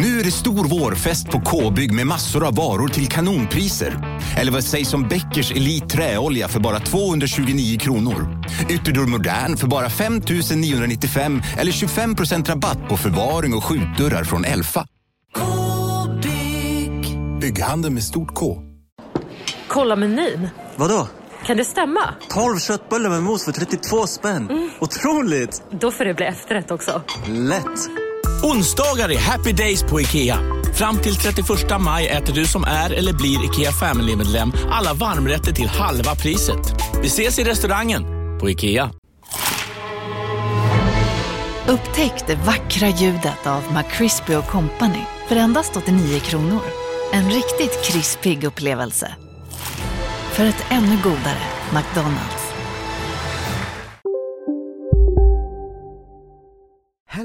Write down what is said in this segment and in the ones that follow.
Nu är det stor vårfest på K-bygg med massor av varor till kanonpriser. Eller vad sägs om Bäckers Elite Träolja för bara 229 kronor? Ytterdörr Modern för bara 5 995 eller 25% rabatt på förvaring och skjutdörrar från Elfa. K-bygg. Bygghandeln med stort K. Kolla menyn. Vadå? Kan det stämma? 12 köttbullar med mos för 32 spänn. Otroligt! Då får det bli efterrätt också. Lätt! Onsdagar är happy days på IKEA. Fram till 31 maj äter du som är eller blir IKEA Family-medlem alla varmrätter till halva priset. Vi ses i restaurangen på IKEA. Upptäck det vackra ljudet av McCrispy Company för endast 89 kronor. En riktigt krispig upplevelse. För ett ännu godare McDonalds.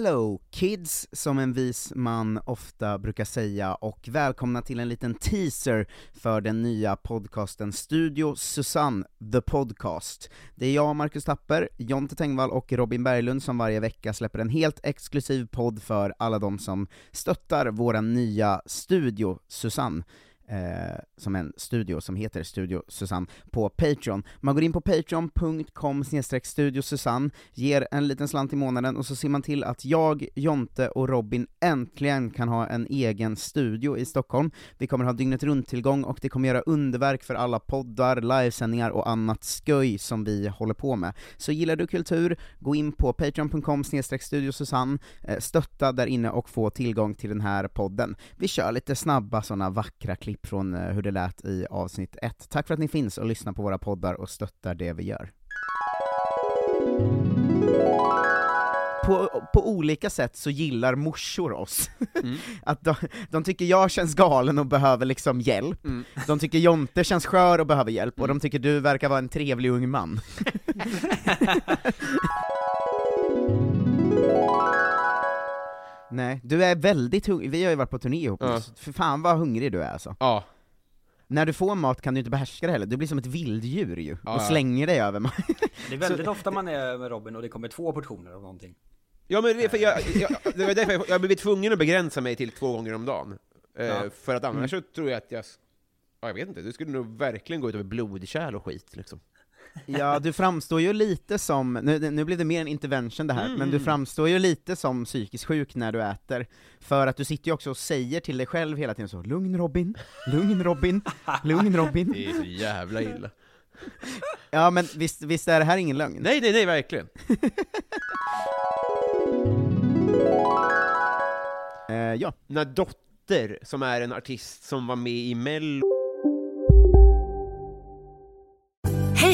Hello kids, som en vis man ofta brukar säga, och välkomna till en liten teaser för den nya podcasten Studio Susanne, the podcast. Det är jag, Marcus Tapper, Jonte Tengvall och Robin Berglund som varje vecka släpper en helt exklusiv podd för alla de som stöttar vår nya Studio Susanne eh, som en studio som heter Studio Susanne på Patreon. Man går in på patreon.com studio Susanne, ger en liten slant i månaden och så ser man till att jag, Jonte och Robin äntligen kan ha en egen studio i Stockholm. Vi kommer ha dygnet runt-tillgång och det kommer göra underverk för alla poddar, livesändningar och annat sköj som vi håller på med. Så gillar du kultur, gå in på patreon.com studio Susanne, eh, stötta där inne och få tillgång till den här podden. Vi kör lite snabba sådana vackra klipp från eh, hur det lät i avsnitt ett. Tack för att ni finns och lyssnar på våra poddar och stöttar det vi gör. På, på olika sätt så gillar morsor oss. att de, de tycker jag känns galen och behöver liksom hjälp, de tycker Jonte känns skör och behöver hjälp, och de tycker du verkar vara en trevlig ung man. Nej, du är väldigt hungrig, vi har ju varit på turné ihop Ja. för fan vad hungrig du är alltså. Ja. När du får mat kan du inte behärska det heller, du blir som ett vilddjur ju, Ja, och ja. slänger dig över mat. Det är väldigt ofta man är med Robin och det kommer två portioner av någonting. Ja men det, är för jag, jag, det var därför jag, jag blev tvungen att begränsa mig till två gånger om dagen. Eh, Ja. För att annars så tror jag att jag, ja, jag vet inte, det skulle nog verkligen gå ut över blodkärl och skit liksom. Ja, du framstår ju lite som, nu, nu blir det mer en intervention det här, Mm, men du mm. framstår ju lite som psykiskt sjuk när du äter, för att du sitter ju också och säger till dig själv hela tiden så 'Lugn Robin, lugn Robin, lugn Robin' Det är så jävla illa. Ja men visst, visst är det här ingen lögn? Nej, nej, nej, verkligen. Eh, ja. När Dotter, som är en artist som var med i Mello,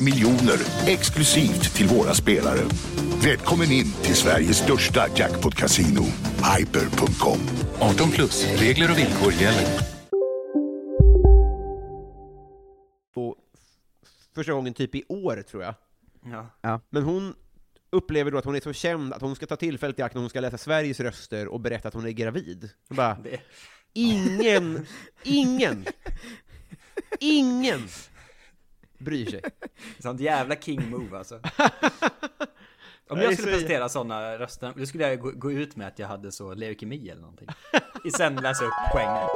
miljoner exklusivt till våra spelare. Välkommen in till Sveriges största jackpot-kasino, hyper.com. 18 plus, regler och villkor gäller. på första gången typ i år, tror jag. Ja. Ja. Men hon upplever då att hon är så känd att hon ska ta tillfället i akt när hon ska läsa Sveriges röster och berätta att hon är gravid. Jag bara, Det, ingen, ingen, ingen bryr sig. Sånt jävla king move alltså. Om jag skulle presentera sådana röster, då skulle jag gå, gå ut med att jag hade så leukemi eller någonting. I sen läsa upp poängen.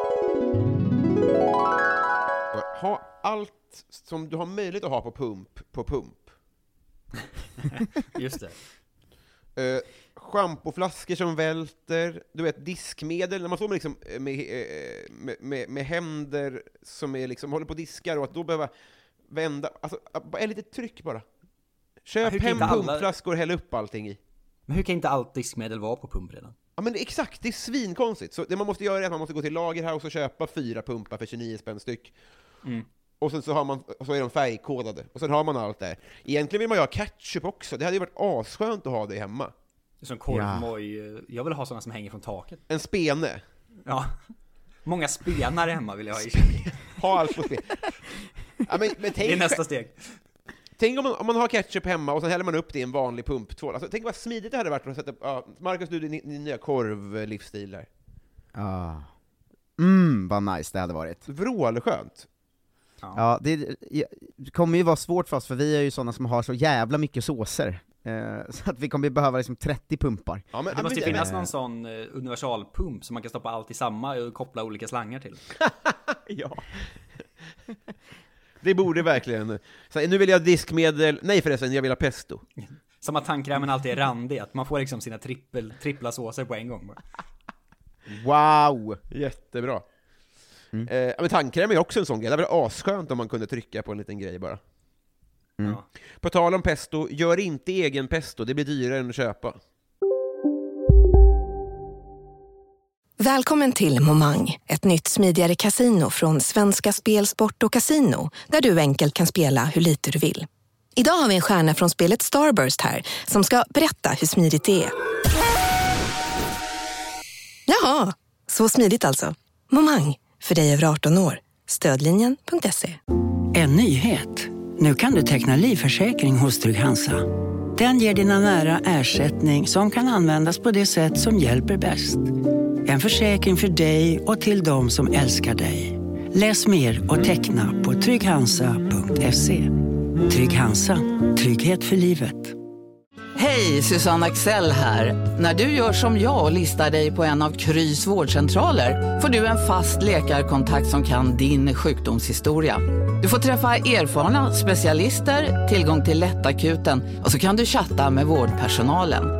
Ha allt som du har möjlighet att ha på pump, på pump. Just det. Uh, Schampoflaskor som välter, du vet diskmedel, när man står med, liksom, eh, med, eh, med, med, med händer som är liksom, håller på och diskar och att då behöva vända, alltså, bara ett litet tryck bara. Ja, Köp hem alla- pumpflaskor och häll upp allting i. Men hur kan inte allt diskmedel vara på pump redan? Ja men exakt, det är svinkonstigt. Så det man måste göra är att man måste gå till Lagerhaus och köpa fyra pumpar för 29 spänn styck. Mm. Och sen så, har man, så är de färgkodade, och sen har man allt där. Egentligen vill man ju ha ketchup också, det hade ju varit asskönt att ha det hemma. Som korvmoj. Jag vill ha sådana som hänger från taket. En spene. Ja. Många spenar hemma vill jag ha i Ha allt på spel. Ja, men, men tänk, Det är nästa steg. Tänk om man, om man har ketchup hemma och sen häller man upp det i en vanlig pumptvål. Alltså, tänk vad smidigt det hade varit att sätta... Ja, Marcus, du, din, din nya korvlivsstil där. Ah. Mm, vad nice det hade varit. Vrålskönt. Ja, det, det kommer ju vara svårt för oss, för vi är ju sådana som har så jävla mycket såser. Eh, så att vi kommer behöva liksom 30 pumpar. Ja, men, det måste ju finnas någon sån eh, universalpump som man kan stoppa allt i samma och koppla olika slangar till. ja. Det borde verkligen... Så, nu vill jag ha diskmedel, nej förresten, jag vill ha pesto. Som att tandkrämen alltid är randig, att man får liksom sina trippel, trippla såser på en gång bara. Wow! Jättebra. Eh, ja, men tandkräm är ju också en sån grej, det hade varit asskönt om man kunde trycka på en liten grej bara. Mm. På tal om pesto, gör inte egen pesto, det blir dyrare än att köpa. Välkommen till Momang, ett nytt smidigare casino från Svenska Spel, Sport och Casino, där du enkelt kan spela hur lite du vill. Idag har vi en stjärna från spelet Starburst här, som ska berätta hur smidigt det är. Jaha, så smidigt alltså. Momang, för dig över 18 år. Stödlinjen.se. En nyhet. Nu kan du teckna livförsäkring hos Trygg-Hansa. Den ger dina nära ersättning som kan användas på det sätt som hjälper bäst. En försäkring för dig och till de som älskar dig. Läs mer och teckna på trygghansa.se. Trygg Hansa. Trygghet för livet. Hej, Susanne Axel här. När du gör som jag och listar dig på en av Krys vårdcentraler får du en fast läkarkontakt som kan din sjukdomshistoria. Du får träffa erfarna specialister, tillgång till lättakuten och så kan du chatta med vårdpersonalen.